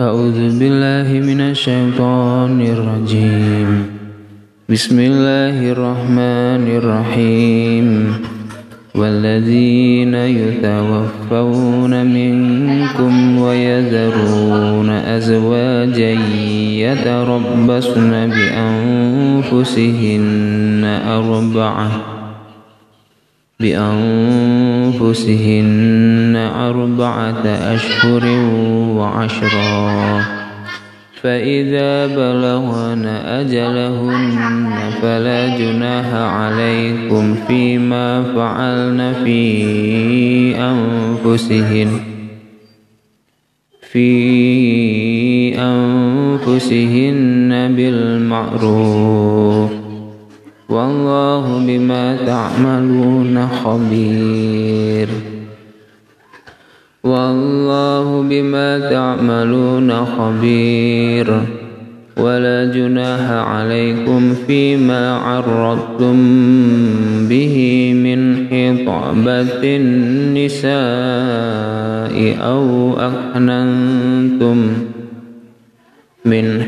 أعوذ بالله من الشيطان الرجيم. بسم الله الرحمن الرحيم. والذين يتوفون منكم ويذرون أزواجا يتربصن بأنفسهن أربعة. بأنفسهن أربعة أشهر وعشرا. فإذا بلغن أجلهن فلا جناح عليكم فيما فعلن في أنفسهن. في أنفسهن بالمعروف. والله بما تعملون خبير. والله بما تعملون خبير. ولا جناح عليكم فيما عرضتم به من خطبة النساء أو أكننتم من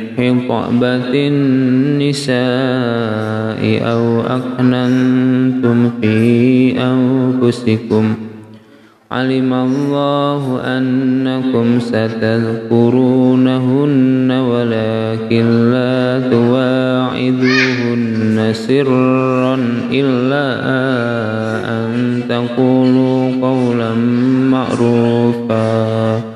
خطبة النساء أو أكننتم في أنفسكم ۖ. علم الله أنكم ستذكرونهن ولكن لا تواعدوهن سرا إلا أن تقولوا قولا معروفا.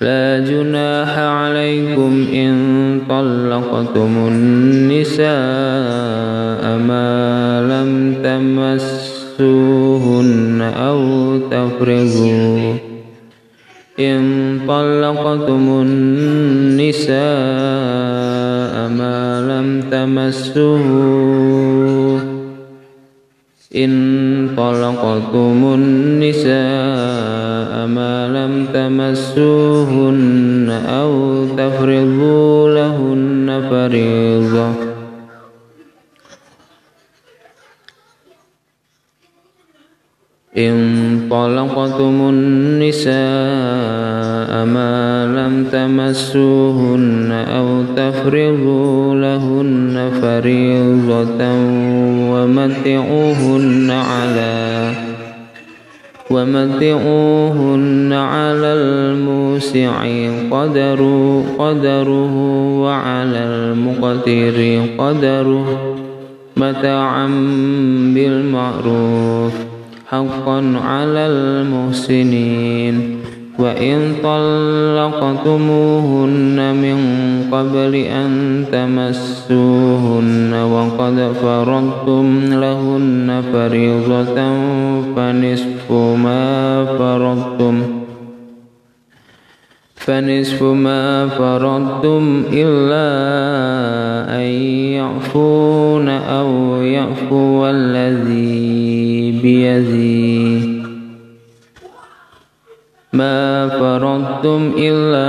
لا جناح عليكم إن طلقتم النساء ما لم تمسوهن أو تفرغوا إن طلقتم النساء ما لم تمسوه طلقتم النساء ما لم تمسوهن أو تفرضوا لهن فريضة إن طلقتم النساء ما لم تمسوهن أو تفرضوا لهن فريضة ومتعوهن على ومتعوهن على الموسع قدر قدره وعلى المقتر قدره متاعا بالمعروف حقا على المحسنين. وإن طلقتموهن من قبل أن تمسوهن وقد فرضتم لهن فريضة فنصف ما فرضتم فنصف ما فرضتم إلا أن يعفون أو يعفو الذي بيده ما فرضتم إلا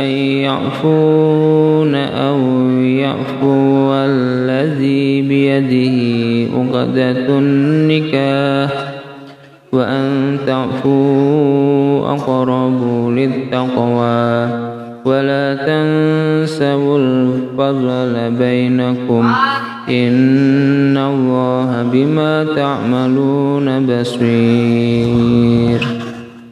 أن يعفون يعفو الذي بيده عقدة النكاح وأن تعفوا أقرب للتقوى ولا تنسوا الفضل بينكم إن الله بما تعملون بصير